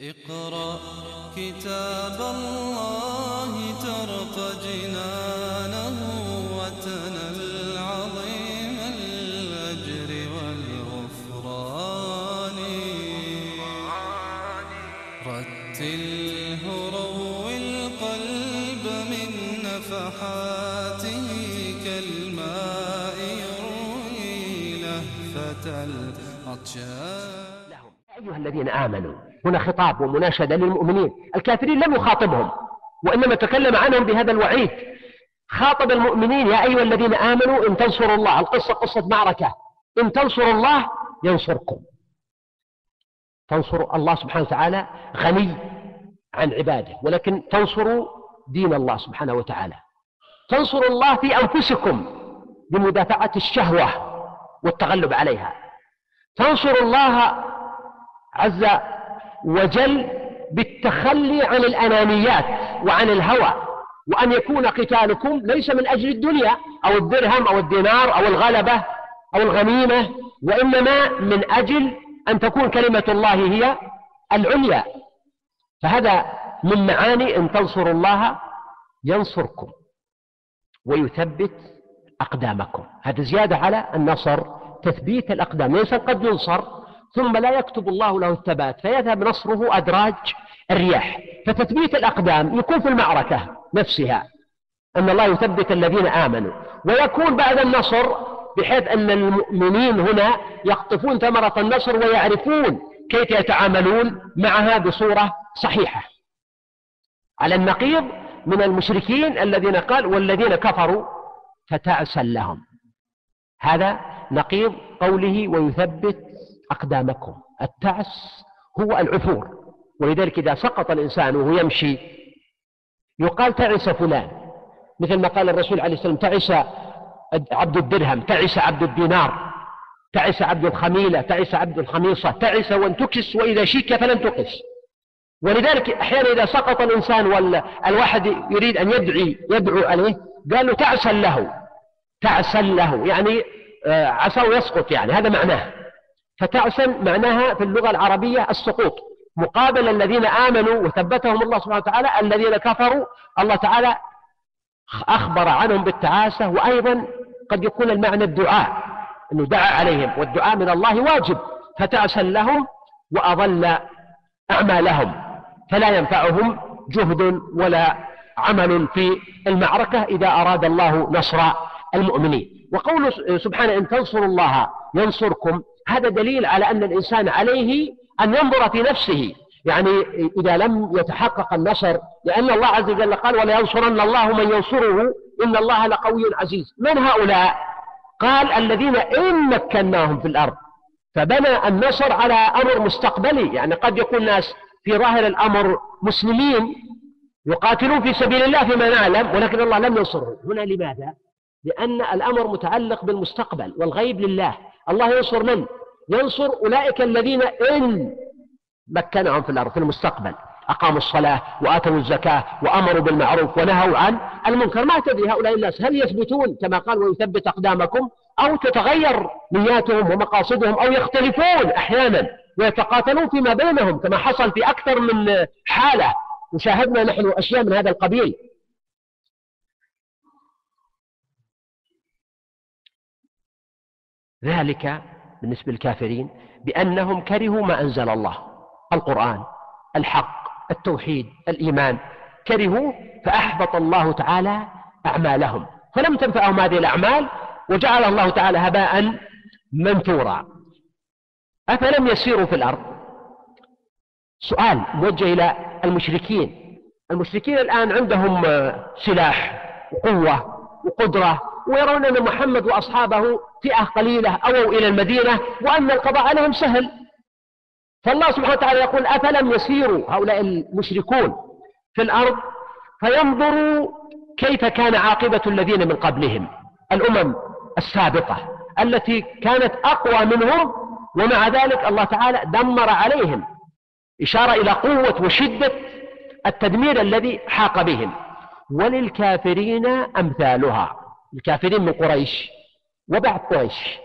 اقرأ كتاب الله ترق جنانه وتنل عظيم الأجر والغفران. رتله روي القلب من نفحاته كالماء يروي لهفة العطشان لهم. أيها الذين آمنوا هنا خطاب ومناشدة للمؤمنين. الكافرين لم يخاطبهم وإنما تكلم عنهم بهذا الوعيد. خاطب المؤمنين يا أيها الذين آمنوا إن تنصروا الله. القصة قصة معركة. إن تنصروا الله ينصركم. تنصروا الله سبحانه وتعالى غني عن عباده ولكن تنصروا دين الله سبحانه وتعالى. تنصروا الله في أنفسكم بمدافعة الشهوة والتغلب عليها. تنصر الله عز وجل بالتخلي عن الأنانيات وعن الهوى وأن يكون قتالكم ليس من أجل الدنيا أو الدرهم أو الدينار أو الغلبة أو الغنيمة وإنما من أجل أن تكون كلمة الله هي العليا. فهذا من معاني إن تنصروا الله ينصركم ويثبت أقدامكم. هذا زيادة على النصر تثبيت الأقدام. الإنسان قد ينصر ثم لا يكتب الله له الثبات فيذهب نصره أدراج الرياح. فتثبيت الأقدام يكون في المعركة نفسها أن الله يثبت الذين آمنوا. ويكون بعد النصر بحيث أن المؤمنين هنا يقطفون ثمرة النصر ويعرفون كيف يتعاملون معها بصورة صحيحة. على النقيض من المشركين الذين قال والذين كفروا فتعسا لهم هذا نقيض قوله ويثبت أقدامكم. التعس هو العثور. ولذلك إذا سقط الإنسان وهو يمشي يقال تعس فلان. مثل ما قال الرسول عليه السلام تعس عبد الدرهم تعس عبد الدينار تعس عبد الخميلة تعس عبد الخميصة تعس وانتكس وإذا شيك فلن تقس. ولذلك أحيانا إذا سقط الإنسان والواحد يريد أن يدعي يدعو عليه قال له تعسا له تعسا له. يعني عساه يسقط يعني هذا معناه. فتعسا معناها في اللغة العربية السقوط. مقابل الذين آمنوا وثبتهم الله سبحانه وتعالى الذين كفروا الله تعالى أخبر عنهم بالتعاسة وأيضا قد يكون المعنى الدعاء أنه دعا عليهم والدعاء من الله واجب. فتعسا لهم وأضل أعمالهم فلا ينفعهم جهد ولا عمل في المعركة إذا أراد الله نصر المؤمنين. وقوله سبحانه إن تنصروا الله ينصركم هذا دليل على أن الإنسان عليه أن ينظر في نفسه. يعني إذا لم يتحقق النصر لأن الله عز وجل قال ولينصرن الله من ينصره إن الله لقوي عزيز. من هؤلاء؟ قال الذين إن مكناهم في الأرض. فبنى النصر على أمر مستقبلي. يعني قد يكون ناس في ظاهر الأمر مسلمين يقاتلون في سبيل الله فيما نعلم ولكن الله لم ينصرهم هنا لماذا؟ لأن الأمر متعلق بالمستقبل والغيب لله. الله ينصر من؟ ينصر أولئك الذين إن مكنهم في الأرض في المستقبل. أقاموا الصلاة وآتوا الزكاة وأمروا بالمعروف ونهوا عن المنكر. ما تدري هؤلاء الناس هل يثبتون كما قال ويثبت أقدامكم أو تتغير نياتهم ومقاصدهم أو يختلفون أحيانا ويتقاتلون فيما بينهم كما حصل في أكثر من حالة. وشاهدنا نحن أشياء من هذا القبيل. ذلك بالنسبة للكافرين بأنهم كرهوا ما أنزل الله. القرآن الحق التوحيد الإيمان. كرهوا فأحبط الله تعالى أعمالهم. فلم تنفعهم هذه الأعمال وجعل الله تعالى هباء منثورا. أفلم يسيروا في الأرض؟ سؤال موجه إلى المشركين. المشركين الآن عندهم سلاح وقوة وقدرة. ويرون أن محمد وأصحابه فئة قليلة أووا إلى المدينة وأن القضاء عليهم سهل. فالله سبحانه وتعالى يقول أفلم يسيروا هؤلاء المشركون في الأرض فينظروا كيف كان عاقبة الذين من قبلهم الأمم السابقة التي كانت أقوى منهم ومع ذلك الله تعالى دمر عليهم إشارة إلى قوة وشدة التدمير الذي حاق بهم. وللكافرين أمثالها. الكافرين من قريش وبعد قريش.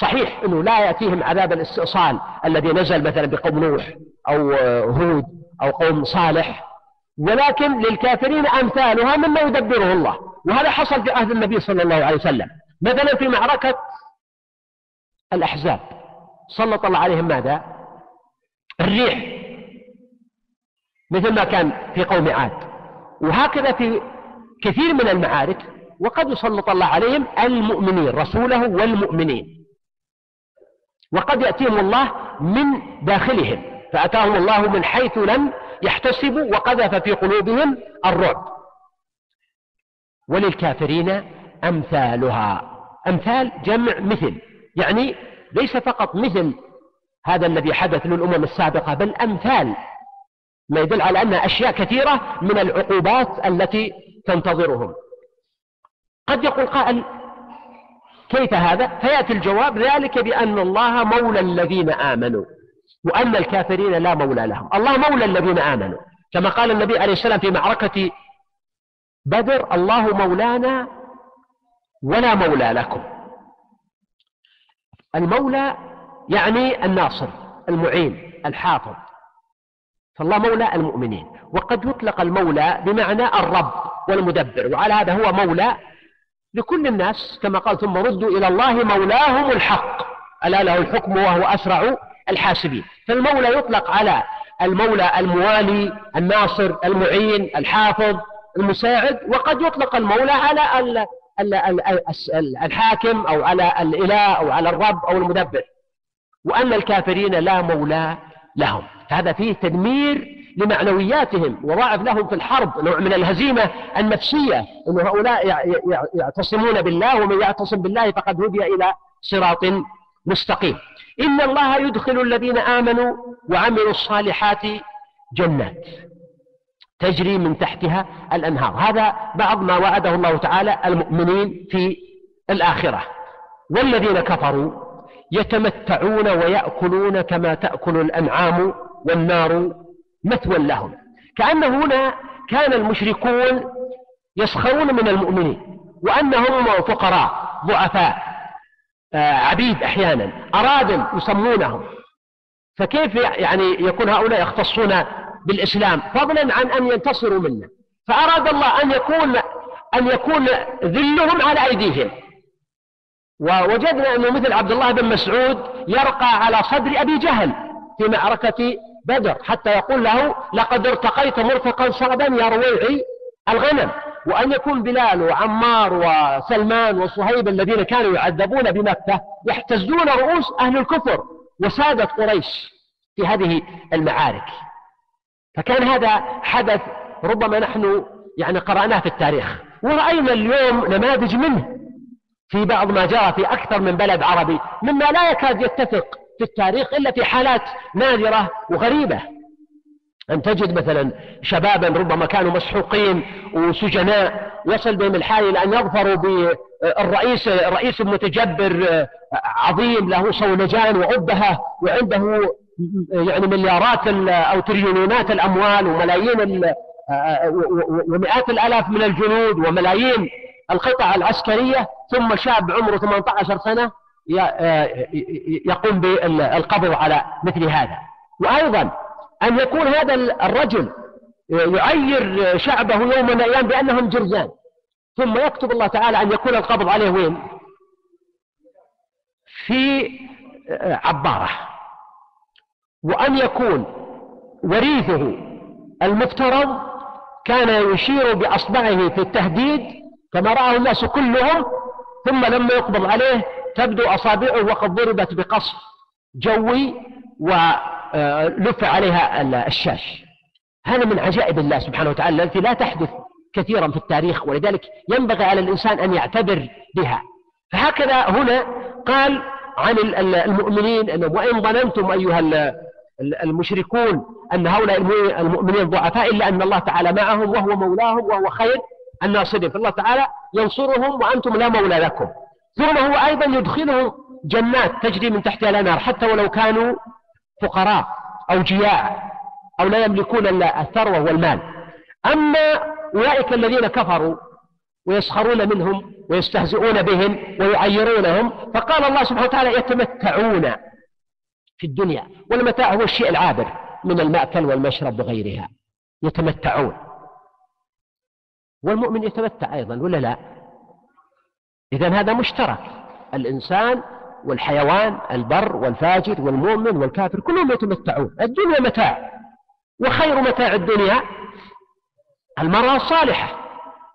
صحيح أنه لا يأتيهم عذاب الاستئصال الذي نزل مثلا بقوم نوح أو هود أو قوم صالح ولكن للكافرين أمثالها مما يدبره الله. وهذا حصل في عهد النبي صلى الله عليه وسلم. مثلا في معركة الأحزاب سلط الله عليهم ماذا؟ الريح مثل ما كان في قوم عاد. وهكذا في كثير من المعارك وقد يسلط الله عليهم المؤمنين رسوله والمؤمنين. وقد يأتيهم الله من داخلهم فأتاهم الله من حيث لم يحتسبوا وقذف في قلوبهم الرعب. وللكافرين أمثالها. أمثال جمع مثل يعني ليس فقط مثل هذا الذي حدث للأمم السابقة بل أمثال. ما يدل على أن أشياء كثيرة من العقوبات التي تنتظرهم. قد يقول قائل كيف هذا؟ فيأتي الجواب ذلك بأن الله مولى الذين آمنوا وأن الكافرين لا مولى لهم. الله مولى الذين آمنوا. كما قال النبي عليه السلام في معركة بدر الله مولانا ولا مولى لكم. المولى يعني الناصر المعين الحافظ فالله مولى المؤمنين. وقد يطلق المولى بمعنى الرب والمدبر وعلى هذا هو مولى لكل الناس كما قال ثم ردوا إلى الله مولاهم الحق. ألا له الحكم وهو أسرع الحاسبين. فالمولى يطلق على المولى الموالي الناصر المعين الحافظ المساعد وقد يطلق المولى على الحاكم أو على الإله أو على الرب أو المدبر. وأن الكافرين لا مولى لهم. هذا فيه تدمير لمعنوياتهم وضاعف لهم في الحرب نوع من الهزيمة النفسية أن هؤلاء يعتصمون بالله ومن يعتصم بالله فقد هدي إلى صراط مستقيم. إن الله يدخل الذين آمنوا وعملوا الصالحات جنات تجري من تحتها الأنهار. هذا بعض ما وعده الله تعالى المؤمنين في الآخرة. والذين كفروا يتمتعون ويأكلون كما تأكل الأنعام والنار مثوى لهم. كأن هنا كان المشركون يسخرون من المؤمنين وأنهم فقراء ضعفاء آه، عبيد أحيانا أراد يسمونهم. فكيف يعني يكون هؤلاء يختصون بالإسلام؟ فضلا عن أن ينتصروا منه فأراد الله أن يكون أن يكون ذلهم على أيديهم. ووجدنا أنه مثل عبد الله بن مسعود يرقى على صدر أبي جهل في معركة بدر حتى يقول له لقد ارتقيت مرتقا صعبا يا رويعي الغنم. وأن يكون بلال وعمار وسلمان وصهيب الذين كانوا يعذبون بمكة يحتزون رؤوس أهل الكفر وسادة قريش في هذه المعارك. فكان هذا حدث ربما نحن يعني قرأناه في التاريخ. ورأينا اليوم نماذج منه. في بعض ما جرى في أكثر من بلد عربي مما لا يكاد يتفق في التاريخ إلا في حالات نادرة وغريبة. أن تجد مثلا شبابا ربما كانوا مسحوقين وسجناء يصل بهم الحال إلى أن يظفروا بالرئيس رئيس متجبر عظيم له صولجان وعبهة وعنده يعني مليارات أو تريليونات الأموال وملايين ومئات الآلاف من الجنود وملايين القطع العسكرية. ثم شاب عمره 18 سنة يقوم بالقبض على مثل هذا. وأيضا أن يكون هذا الرجل يعير شعبه يوم من الأيام بأنهم جرذان ثم يكتب الله تعالى أن يكون القبض عليه وين؟ في عبارة. وأن يكون وريثه المفترض كان يشير بأصبعه في التهديد كما رآه الناس كلهم ثم لما يقبض عليه تبدو أصابعه وقد ضربت بقصف جوي ولف عليها الشاش. هذا من عجائب الله سبحانه وتعالى التي لا تحدث كثيرا في التاريخ ولذلك ينبغي على الإنسان أن يعتبر بها. فهكذا هنا قال عن المؤمنين أنه وإن ظننتم أيها المشركون أن هؤلاء المؤمنين ضعفاء إلا أن الله تعالى معهم وهو مولاهم وهو خير الناصرين. فالله تعالى ينصرهم وأنتم لا مولى لكم. ثم هو أيضا يدخلهم جنات تجري من تحتها الأنهار حتى ولو كانوا فقراء أو جياع أو لا يملكون إلا الثروة والمال. أما أولئك الذين كفروا ويسخرون منهم ويستهزئون بهم ويعيرونهم فقال الله سبحانه وتعالى يتمتعون في الدنيا والمتاع هو الشيء العابر من المأكل والمشرب وغيرها. يتمتعون. والمؤمن يتمتع أيضا ولا لا؟ إذا هذا مشترك. الإنسان والحيوان البر والفاجر والمؤمن والكافر كلهم يتمتعون. الدنيا متاع. وخير متاع الدنيا المرأة الصالحة.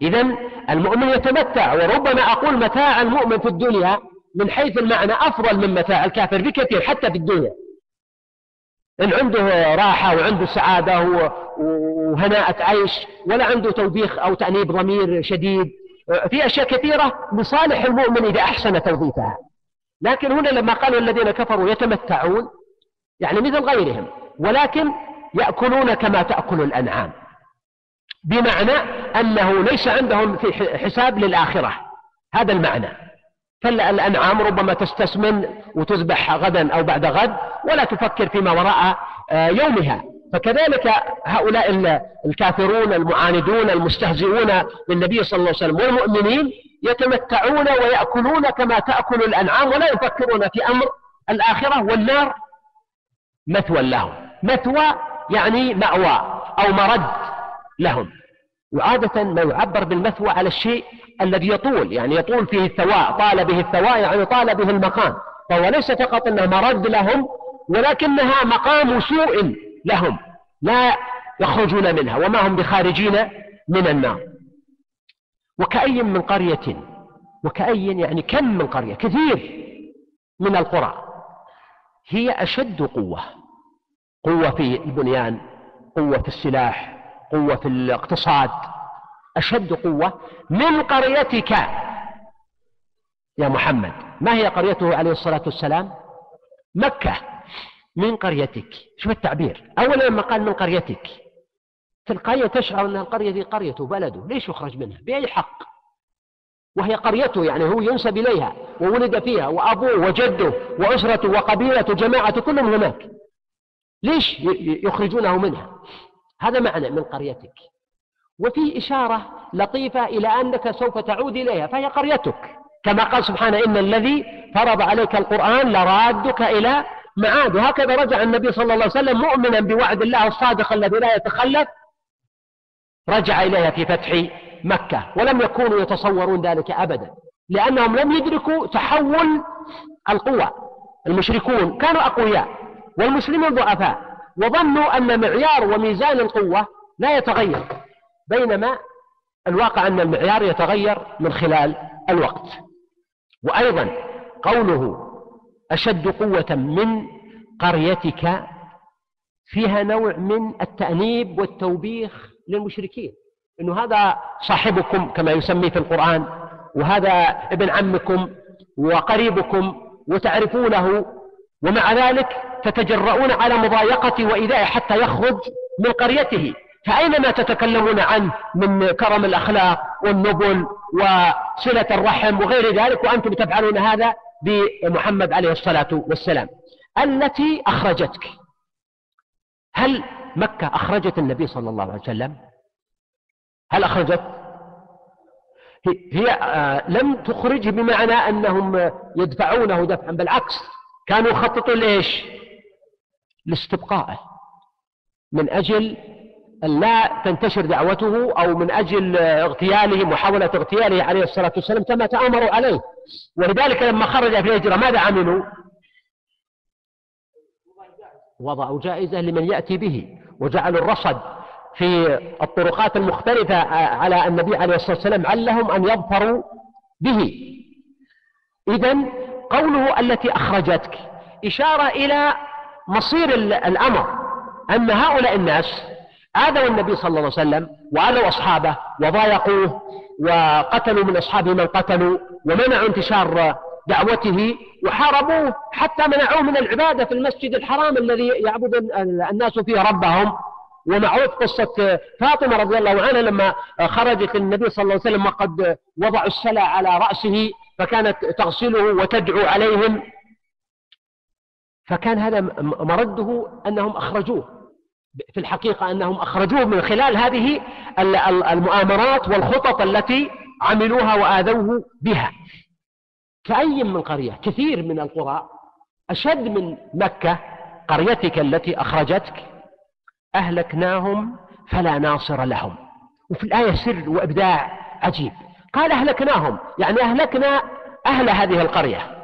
إذا المؤمن يتمتع وربما أقول متاع المؤمن في الدنيا من حيث المعنى أفضل من متاع الكافر بكثير حتى في الدنيا. إن عنده راحة وعنده سعادة وهناءة عيش ولا عنده توبيخ أو تأنيب ضمير شديد في أشياء كثيرة لصالح المؤمن إذا أحسن توظيفها. لكن هنا لما قالوا الذين كفروا يتمتعون يعني مثل غيرهم ولكن يأكلون كما تأكل الأنعام. بمعنى أنه ليس عندهم في حساب للآخرة. هذا المعنى. فالأنعام ربما تستسمن وتذبح غدا أو بعد غد ولا تفكر فيما وراء آه، يومها. فكذلك هؤلاء الكافرون المعاندون المستهزئون بالنبي صلى الله عليه وسلم والمؤمنين يتمتعون ويأكلون كما تأكل الأنعام ولا يفكرون في أمر الآخرة والنار مثوى لهم. مثوى يعني مأوى أو مرد لهم. وعادة ما يعبر بالمثوى على الشيء الذي يطول يعني يطول فيه الثواء طال به الثواء يعني طال به المقام. فهو ليس فقط أنه مرد لهم ولكنها مقام سوء لهم لا يخرجون منها وما هم بخارجين من النار. وكأي من قرية وكأي يعني كم من قرية كثير من القرى هي أشد قوة. قوة في البنيان قوة في السلاح قوة في الاقتصاد. أشد قوة من قريتك. يا محمد ما هي قريته عليه الصلاة والسلام؟ مكة. من قريتك. شوف التعبير. أولا لما قال من قريتك. تلقائيا تشعر أن القرية دي قريته بلده. ليش يخرج منها؟ بأي حق؟ وهي قريته يعني هو ينسب إليها وولد فيها وأبوه وجده وأسرته وقبيلته وجماعته كلهم هناك. ليش يخرجونه منها؟ هذا معنى من قريتك. وفي إشارة لطيفة إلى أنك سوف تعود إليها فهي قريتك. كما قال سبحانه إن الذي فرض عليك القرآن لرادك إلى معاد. وهكذا رجع النبي صلى الله عليه وسلم مؤمنا بوعد الله الصادق الذي لا يتخلف. رجع إليها في فتح مكة. ولم يكونوا يتصورون ذلك أبدا. لأنهم لم يدركوا تحول القوى. المشركون كانوا أقوياء والمسلمون ضعفاء. وظنوا أن معيار وميزان القوة لا يتغير. بينما الواقع أن المعيار يتغير من خلال الوقت. وأيضا قوله أشد قوة من قريتك فيها نوع من التأنيب والتوبيخ للمشركين. أنه هذا صاحبكم كما يسميه في القرآن وهذا ابن عمكم وقريبكم وتعرفونه ومع ذلك تتجرؤون على مضايقة وإيذائه حتى يخرج من قريته. فأينما تتكلمون عنه من كرم الأخلاق والنبل وصلة الرحم وغير ذلك وأنتم تفعلون هذا بمحمد عليه الصلاة والسلام التي أخرجتك. هل مكة أخرجت النبي صلى الله عليه وسلم؟ هل أخرجت؟ هي آه، لم تخرجه بمعنى أنهم يدفعونه دفعا بالعكس كانوا يخططوا لإيش؟ لاستبقائه. من أجل لا تنتشر دعوته أو من أجل اغتياله محاولة اغتياله عليه الصلاة والسلام كما تآمروا عليه. ولذلك لما خرج في الهجرة ماذا عملوا؟ وضعوا جائزة لمن يأتي به وجعلوا الرصد في الطرقات المختلفة على النبي عليه الصلاة والسلام علهم أن يظفروا به. إذا قوله التي أخرجتك إشارة إلى مصير الأمر. أن هؤلاء الناس آذوا النبي صلى الله عليه وسلم وآذوا أصحابه وضايقوه وقتلوا من أصحابه من قتلوا ومنعوا انتشار دعوته وحاربوه حتى منعوه من العبادة في المسجد الحرام الذي يعبد الناس فيه ربهم. ومعروف قصة فاطمة رضي الله عنها لما خرجت النبي صلى الله عليه وسلم وقد وضعوا السلع على رأسه فكانت تغسله وتدعو عليهم. فكان هذا مرده أنهم أخرجوه. في الحقيقة أنهم أخرجوه من خلال هذه المؤامرات والخطط التي عملوها وآذوه بها. كأي من قرية كثير من القرى أشد من مكة قريتك التي أخرجتك أهلكناهم فلا ناصر لهم. وفي الآية سر وإبداع عجيب. قال أهلكناهم يعني أهلكنا أهل هذه القرية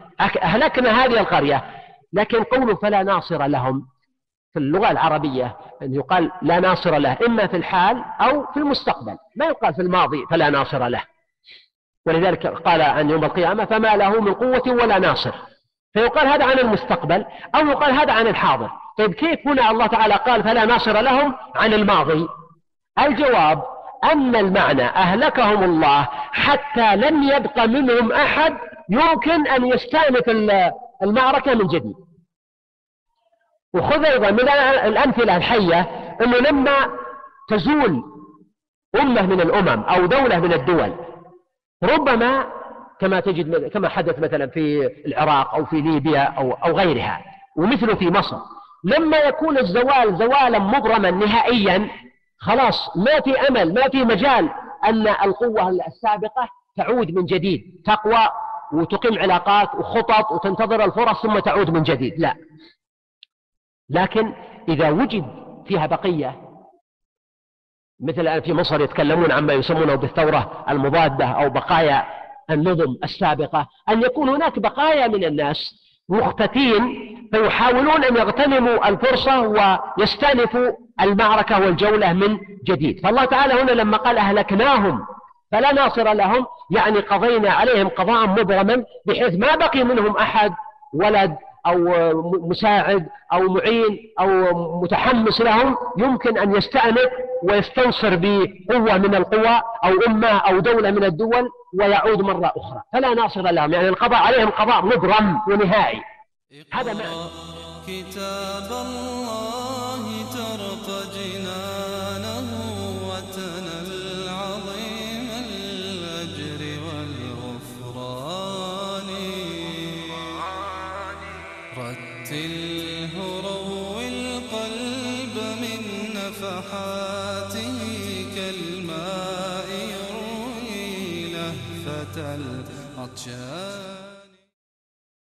أهلكنا هذه القرية لكن قوله فلا ناصر لهم في اللغة العربية أن يقال لا ناصر له إما في الحال أو في المستقبل. ما يقال في الماضي فلا ناصر له. ولذلك قال عن يوم القيامة فما له من قوة ولا ناصر. فيقال هذا عن المستقبل أو يقال هذا عن الحاضر. طيب كيف هنا الله تعالى قال فلا ناصر لهم؟ عن الماضي. الجواب أن المعنى أهلكهم الله حتى لم يبق منهم أحد يمكن أن يستأنف المعركة من جديد. وخذ أيضا من الأمثلة الحية أنه لما تزول أمة من الأمم أو دولة من الدول ربما كما تجد كما حدث مثلا في العراق أو في ليبيا أو أو غيرها ومثله في مصر. لما يكون الزوال زوالا مبرما نهائيا خلاص ما في أمل ما في مجال أن القوة السابقة تعود من جديد. تقوى وتقيم علاقات وخطط وتنتظر الفرص ثم تعود من جديد. لا. لكن إذا وجد فيها بقية مثل الآن في مصر يتكلمون عما يسمونه بالثورة المضادة أو بقايا النظم السابقة أن يكون هناك بقايا من الناس مختتين فيحاولون أن يغتنموا الفرصة ويستأنفوا المعركة والجولة من جديد. فالله تعالى هنا لما قال أهلكناهم فلا ناصر لهم يعني قضينا عليهم قضاء مبرما بحيث ما بقي منهم أحد ولد أو مساعد أو معين أو متحمس لهم يمكن أن يستأنف ويستنصر بقوة من القوى أو أمة أو دولة من الدول ويعود مرة أخرى. فلا ناصر لهم يعني القضاء عليهم قضاء مبرم ونهائي. هذا معنى. كتاب الله ترقى كالماء يروي لهفة العطشان